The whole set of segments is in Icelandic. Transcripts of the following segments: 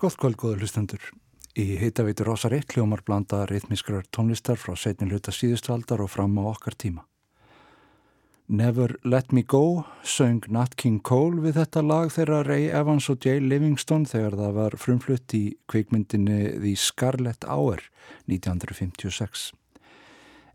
Góð kvöld, góða hlustendur. Í heitaveitur Rósar 1 hljómar blanda rithmiskrar tónlistar frá setnin hluta síðustaldar og fram á okkar tíma. Never Let Me Go söng Nat King Cole við þetta lag þegar Ray Evans og Jay Livingston þegar það var frumflutt í kveikmyndinni The Scarlet Hour 1956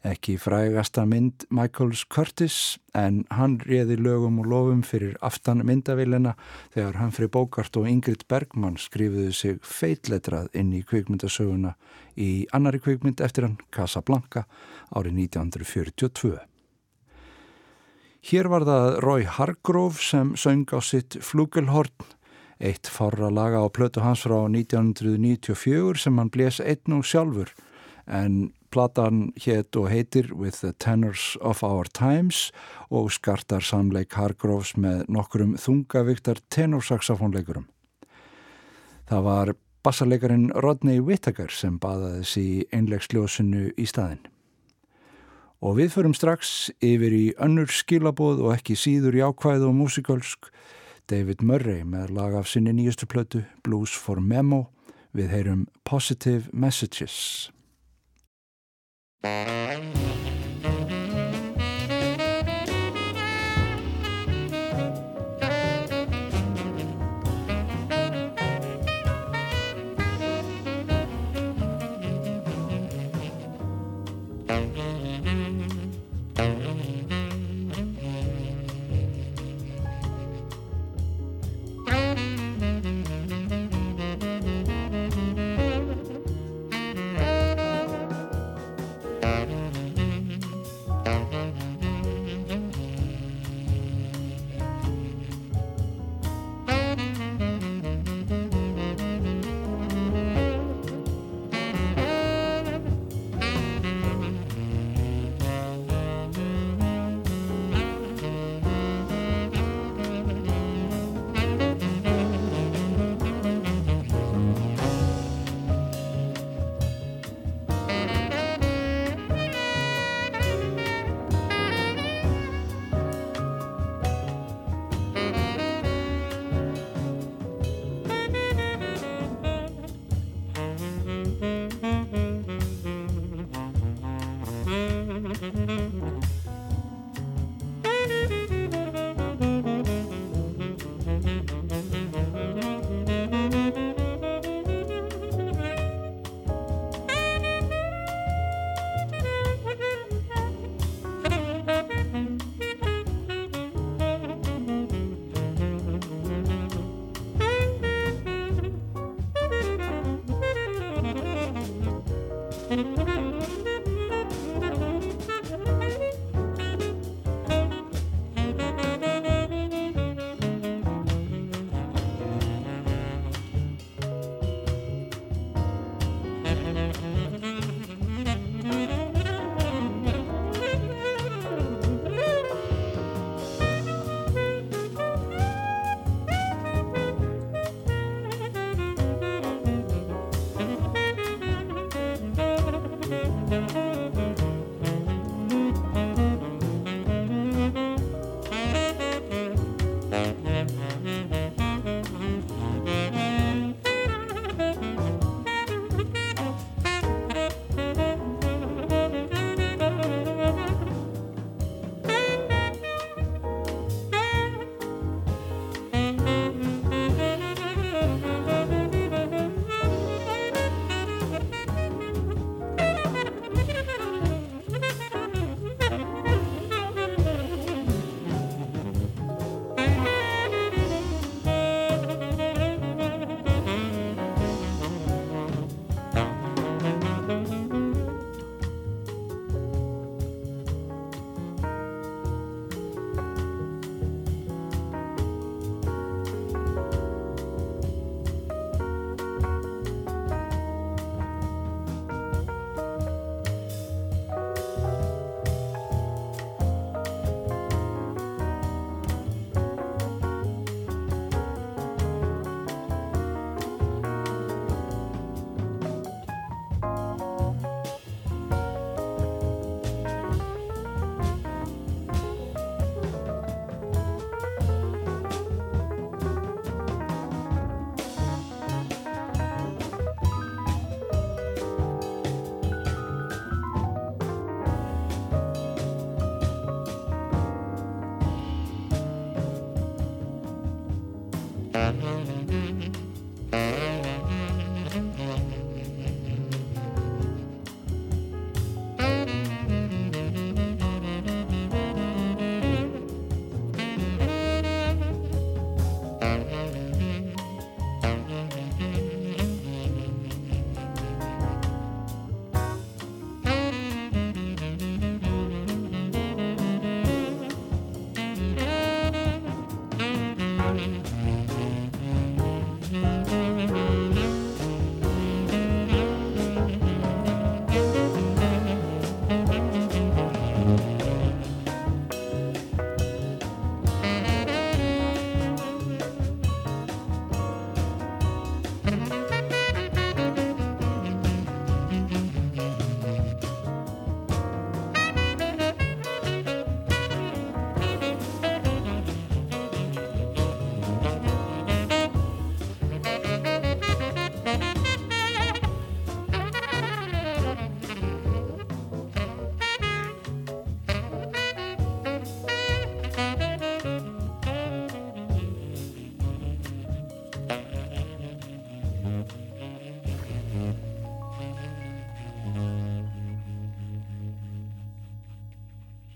ekki frægasta mynd Michaels Curtis en hann réði lögum og lofum fyrir aftan myndavillina þegar Humphrey Bogart og Ingrid Bergman skrifuðu sig feitletrað inn í kvikmyndasöguna í annari kvikmynd eftir hann Casablanca árið 1942. Hér var það Roy Hargrove sem söng á sitt flugelhorn, eitt forra laga á plötu hans frá 1994 sem hann bles einn og sjálfur en Platan hétt og heitir With the Tenors of Our Times og skartar samleik Hargroves með nokkrum þungavíktar tenorsaxofónleikurum. Það var bassarleikarin Rodney Whittaker sem baðaði þessi einlegsljósinu í staðin. Og við förum strax yfir í önnur skilabóð og ekki síður jákvæð og músikalsk David Murray með lag af sinni nýjustu plötu Blues for Memo við heyrum Positive Messages. Música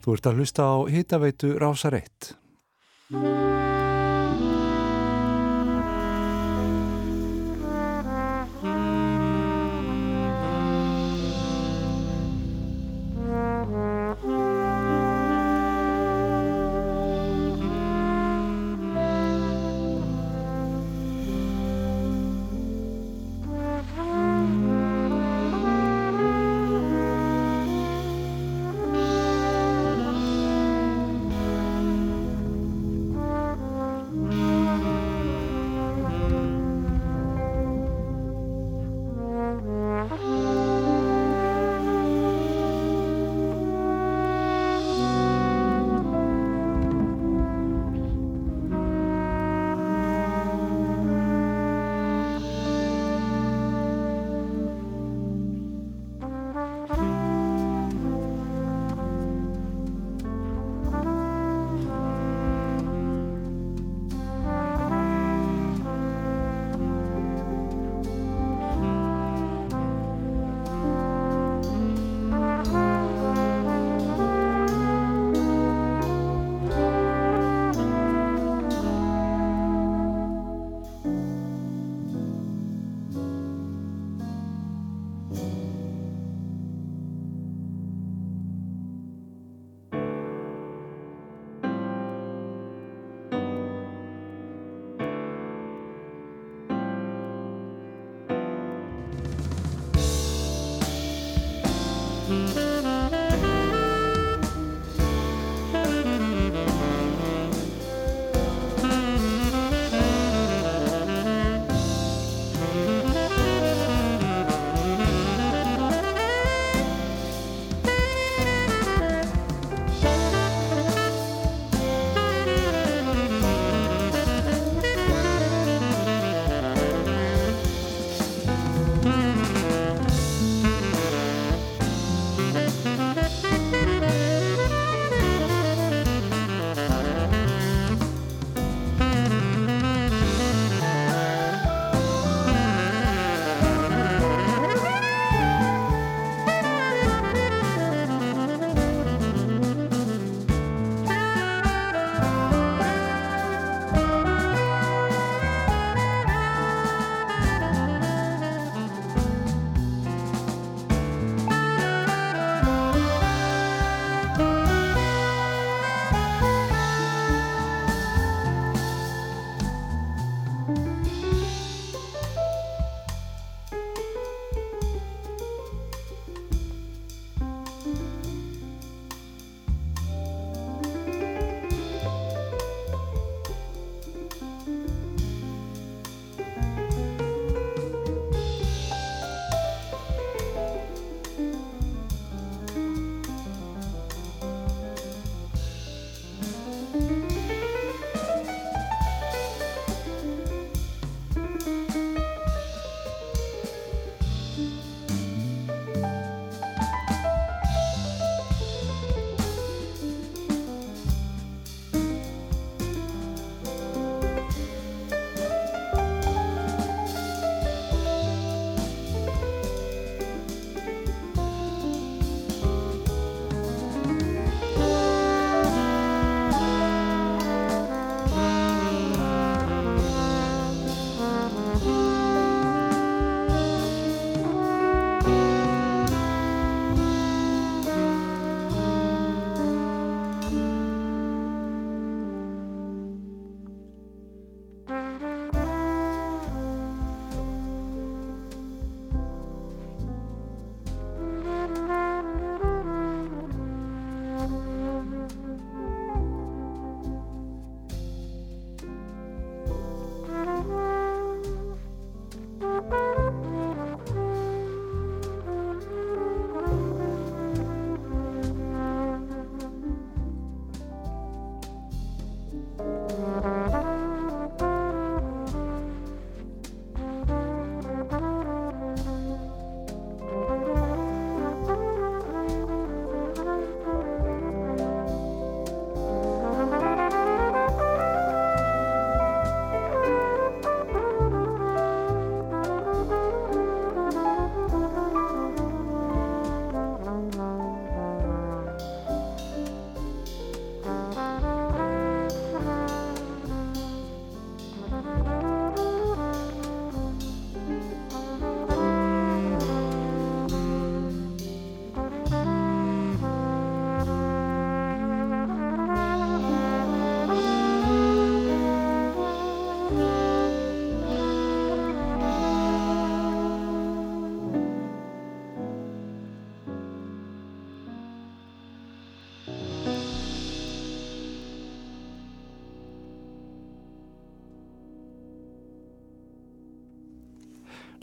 Þú ert að hlusta á hitaveitu Rásar 1.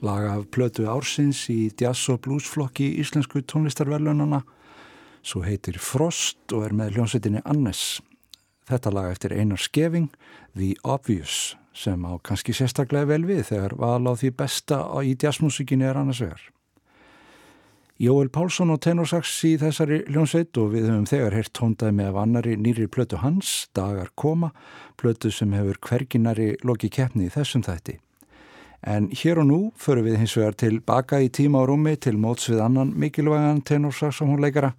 laga af plötu ársins í jazz og bluesflokki íslensku tónlistarverlunana svo heitir Frost og er með hljómsveitinni Annes. Þetta laga eftir Einar Skeving, The Obvious, sem á kannski sérstaklega vel við þegar val á því besta í jazzmusikinni er annars vegar. Jóel Pálsson og tenorsax í þessari hljómsveit og við höfum þegar heyrt tóndaði með af annari nýri plötu hans, Dagar Koma, plötu sem hefur hverginari loki keppni í þessum þætti. En hér og nú förum við hins vegar til baka í tíma og rúmi til móts við annan mikilvægan tenorsaxónleikara.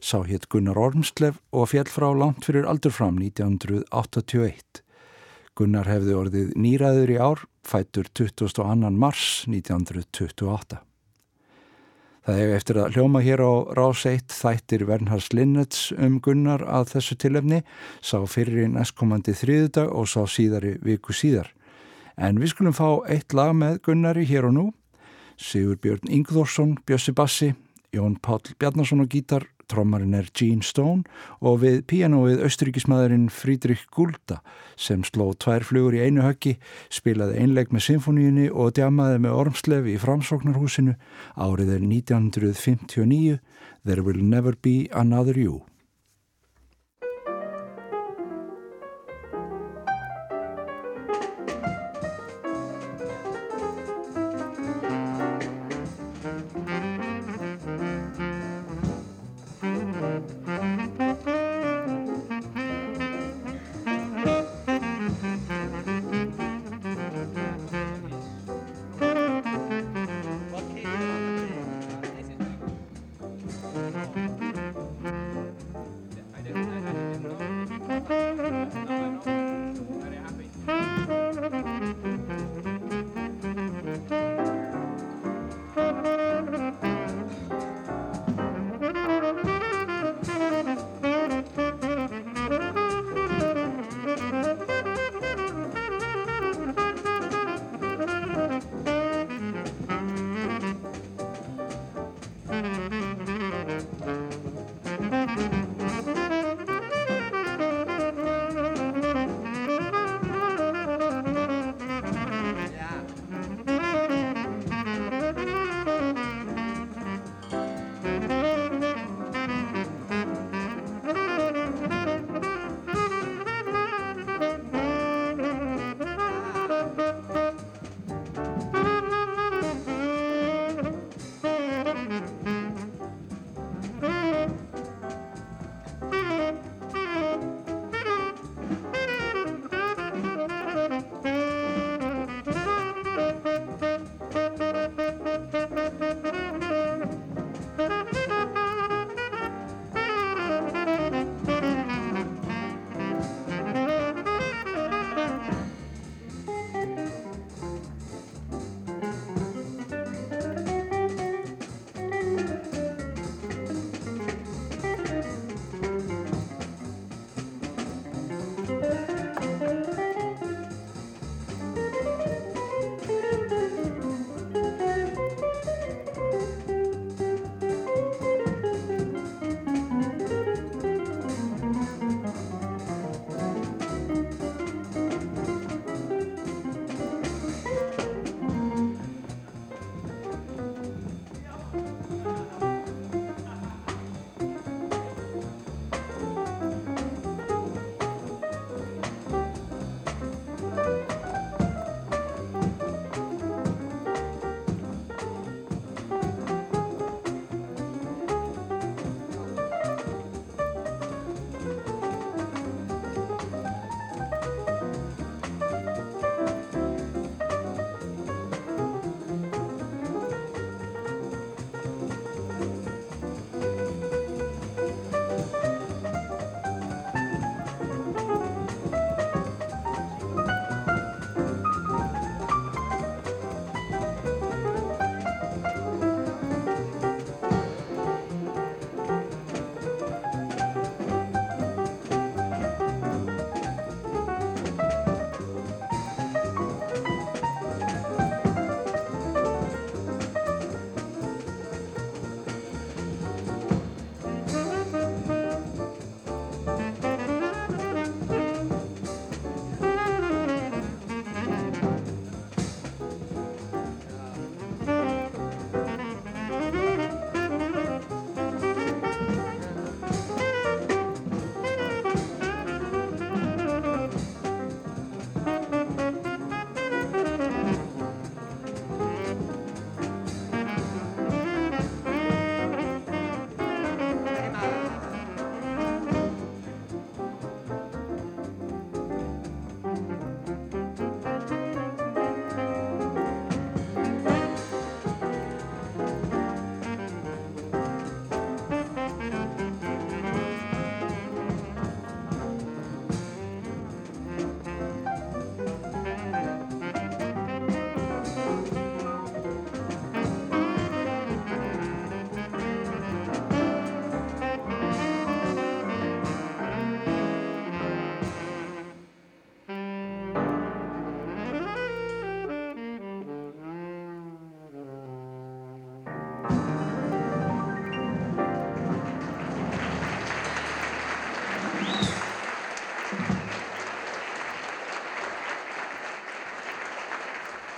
Sá hétt Gunnar Ormslev og fjell frá langt fyrir aldur fram 1981. Gunnar hefði orðið nýraður í ár, fættur 22. mars 1928. Það hefur eftir að hljóma hér á rás 1 þættir Vernhars Linnets um Gunnar að þessu tilefni, sá fyrir í næstkomandi þriðudag og sá síðari viku síðar. En við skulum fá eitt lag með Gunnari hér og nú. Sigur Björn Ingþórsson, Bjössi Bassi, Jón Páll Bjarnason og gítar, trommarinn er Gene Stone og við pianoið austríkismæðurinn Frídrik Gulda sem sló tvær flugur í einu höggi, spilaði einleg með symfóníunni og djamaði með ormslefi í framsóknarhúsinu árið er 1959 There Will Never Be Another You.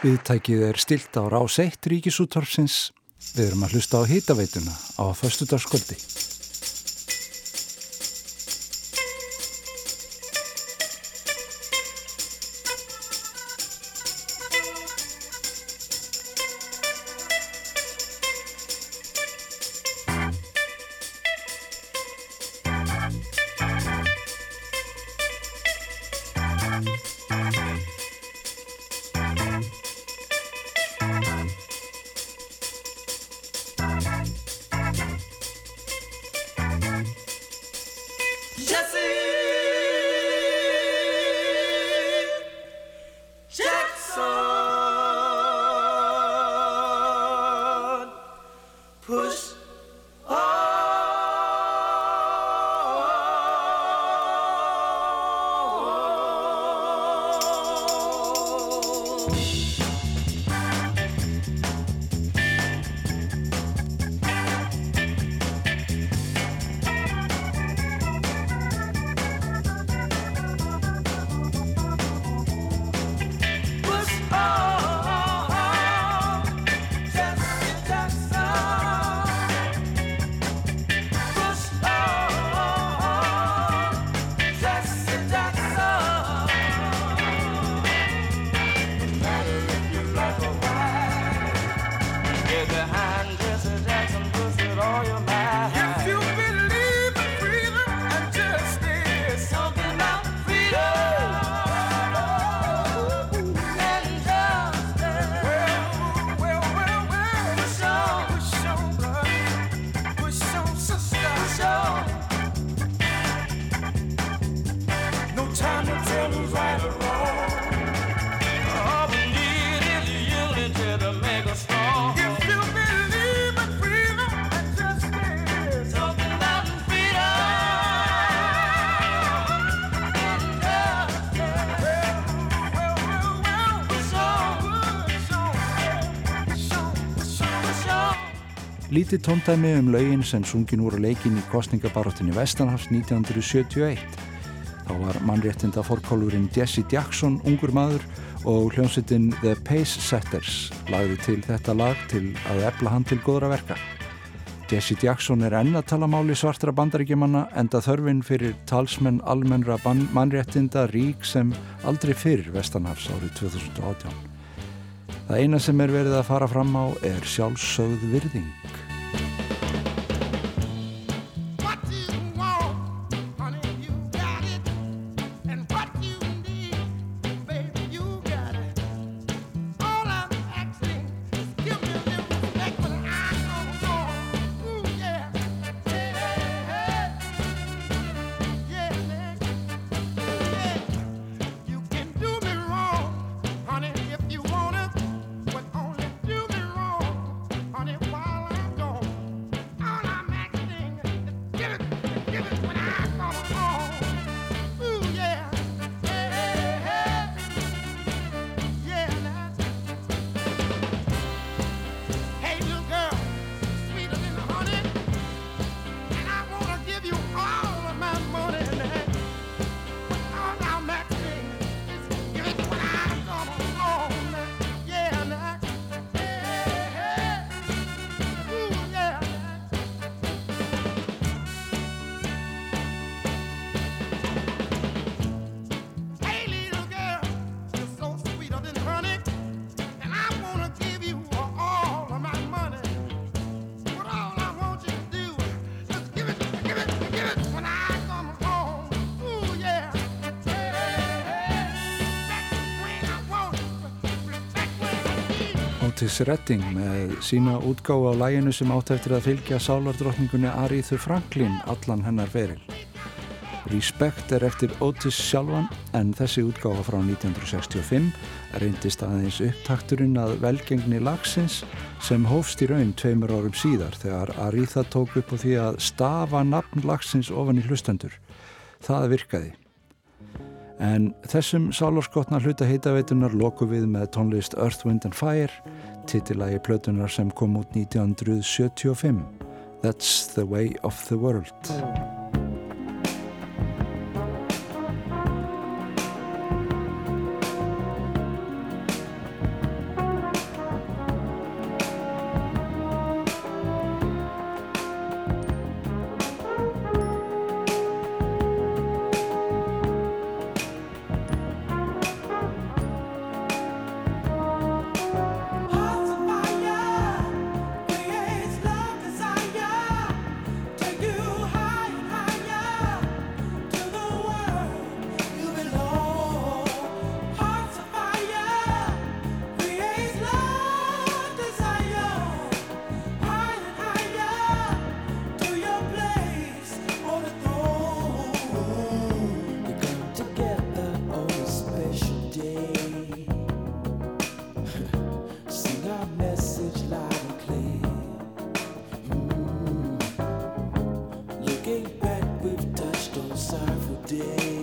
Viðtækið er stilt á rás 1 ríkisúttorfsins. Við erum að hlusta á hýtaveituna á förstudagskvöldi. Lítið tóndæmi um laugin sem sungin úr leikin í kostningabaróttinni Vestanhafs 1971. Þá var mannréttinda fórkólurinn Jesse Jackson ungur maður og hljómsveitin The Pace Setters lagði til þetta lag til að efla hann til góðra verka. Jesse Jackson er enn að tala máli svartra bandaríkjumanna enda þörfin fyrir talsmenn almennra mannréttinda rík sem aldrei fyrir Vestanhafs árið 2018. Það eina sem er verið að fara fram á er sjálfsögð virðing. Otis Redding með sína útgáfa á læginu sem átt eftir að fylgja sálardrottningunni Aríðu Franklin allan hennar feril. Respect er eftir Otis sjálfan en þessi útgáfa frá 1965 reyndist aðeins upptakturinn að velgengni lagsins sem hófst í raun tveimur árum síðar þegar Aríða tók upp á því að stafa nafn lagsins ofan í hlustendur. Það virkaði. En þessum sálarskotna hluta heitaveitunar loku við með tónlist Earth, Wind and Fire titillægi plötunar sem kom út 1975 That's the way of the world day.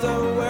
the world.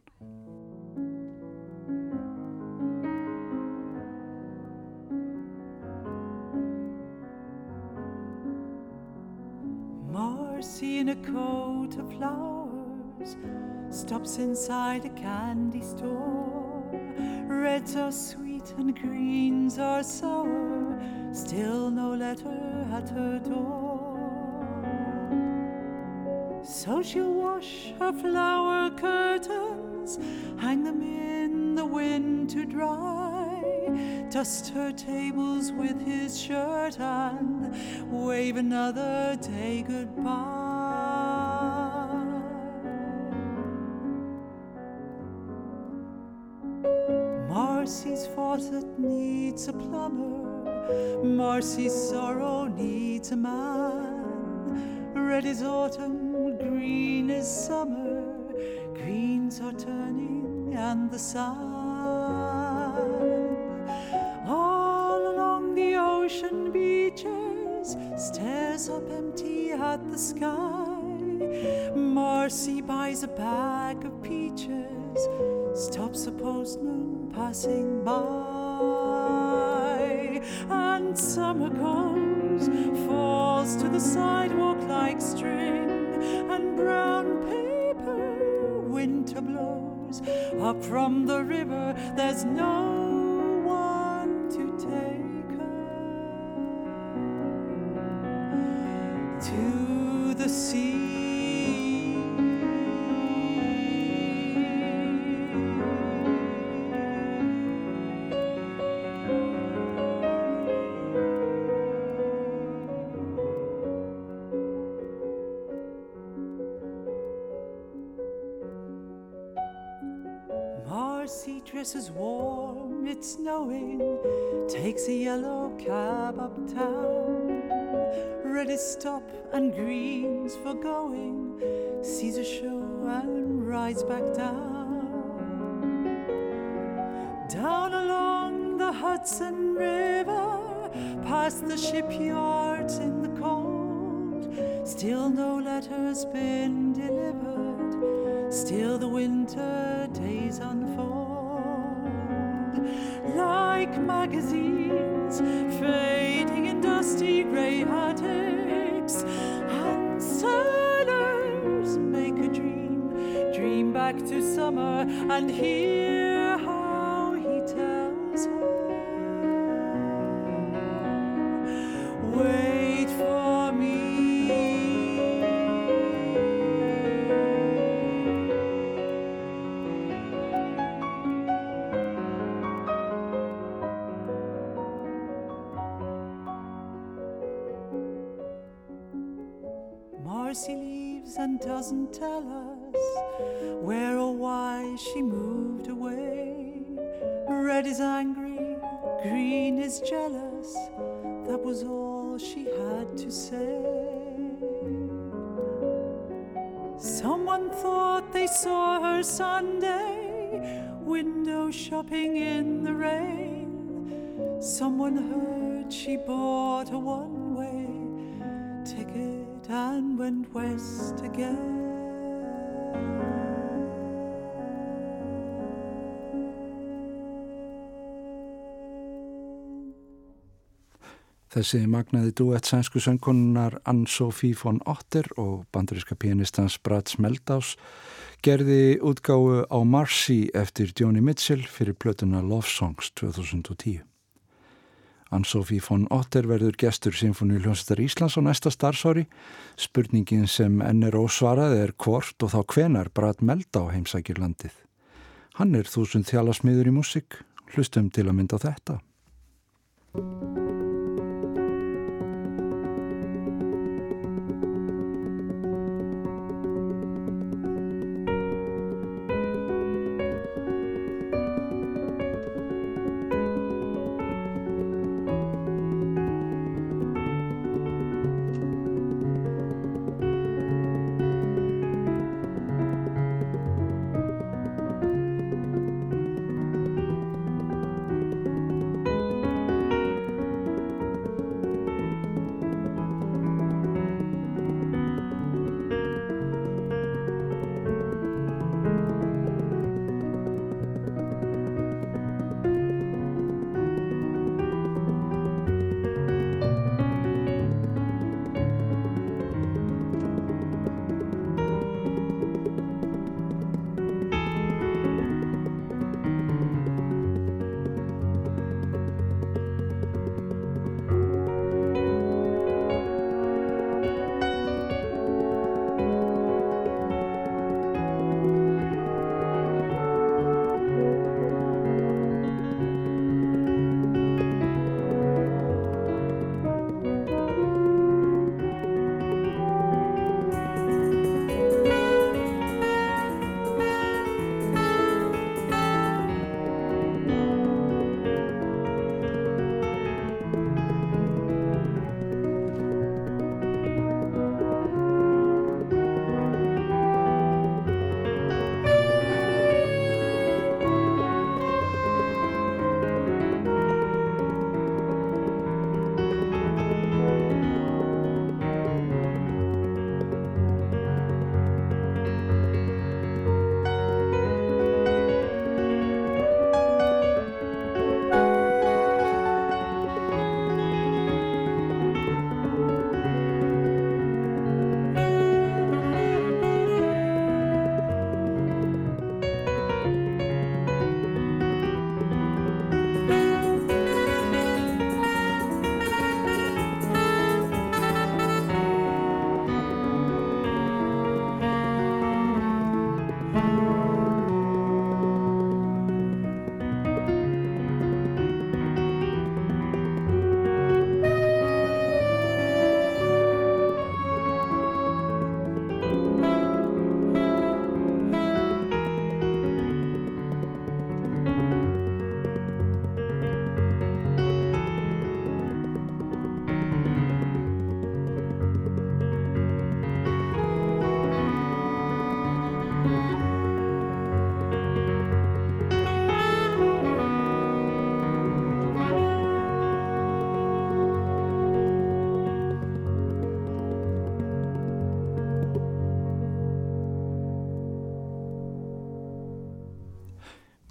in a coat of flowers stops inside a candy store Reds are sweet and greens are sour Still no letter at her door So she'll wash her flower curtains, hang them in the wind to dry, dust her tables with his shirt and wave another day goodbye. Needs a plumber, Marcy's sorrow needs a man. Red is autumn, green is summer, greens are turning and the sun. All along the ocean beaches stares up empty at the sky. Marcy buys a bag of peaches, stops a postman passing by, and summer comes, falls to the sidewalk like string, and brown paper winter blows up from the river. There's no dresses warm, it's snowing, takes a yellow cab uptown. Red is stop and green's for going, sees a show and rides back down. Down along the Hudson River, past the shipyards in the cold, still no letter's been delivered, still the winter days unfold like magazines fading in dusty gray attics and sailors make a dream dream back to summer and hear Marcy leaves and doesn't tell us where or why she moved away. Red is angry, green is jealous. That was all she had to say. Someone thought they saw her Sunday, window shopping in the rain. Someone heard she bought a one and went west again. Þessi magnaði duett sænsku söngkonunar Ann-Sophie von Otter og banduriska pianistans Brad Smeldás gerði útgáu á Marcy eftir Joni Mitchell fyrir plötuna Love Songs 2010. Ann-Sophie von Otter verður gestur Sinfoni Ljónstar Íslands á næsta starfsári. Spurningin sem enn er ósvarað er hvort og þá hvenar Brad Meldá heimsækir landið. Hann er þúsund þjálasmiður í músik, hlustum til að mynda þetta.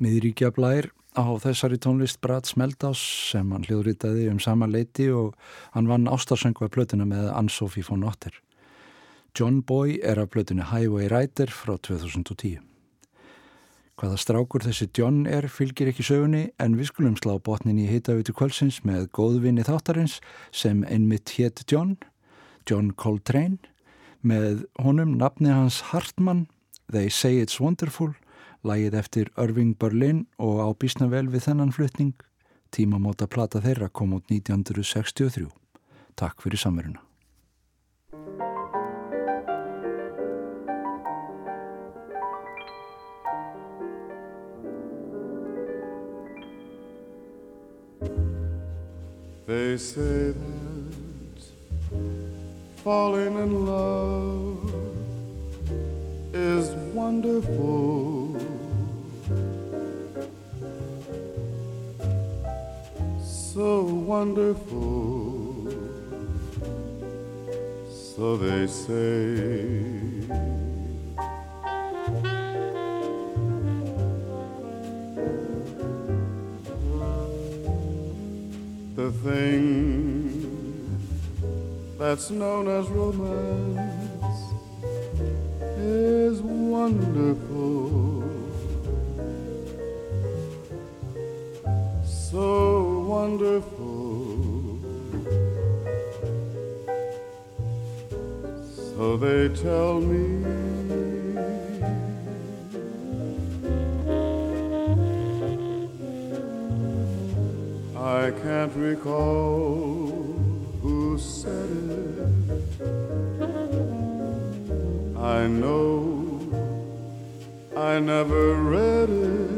Miðríkja blær á þessari tónlist Brad Smeldás sem hann hljóðritaði um sama leiti og hann vann ástarsöngu af plötuna með Ann-Sophie von Otter. John Boy er af plötuna Highway Rider frá 2010. Hvaða strákur þessi John er fylgir ekki sögunni en við skulum slá botnin í hitavitu kvölsins með góðvinni þáttarins sem einmitt hétt John, John Coltrane, með honum nafni hans Hartmann, They Say It's Wonderful, Lægið eftir Irving Berlin og á bísna vel við þennan flutning. Tímamóta plata þeirra kom út 1963. Takk fyrir samveruna. They say that falling in love is wonderful. So wonderful. So they say. The thing that's known as romance is wonderful. Wonderful. So they tell me. I can't recall who said it. I know I never read it.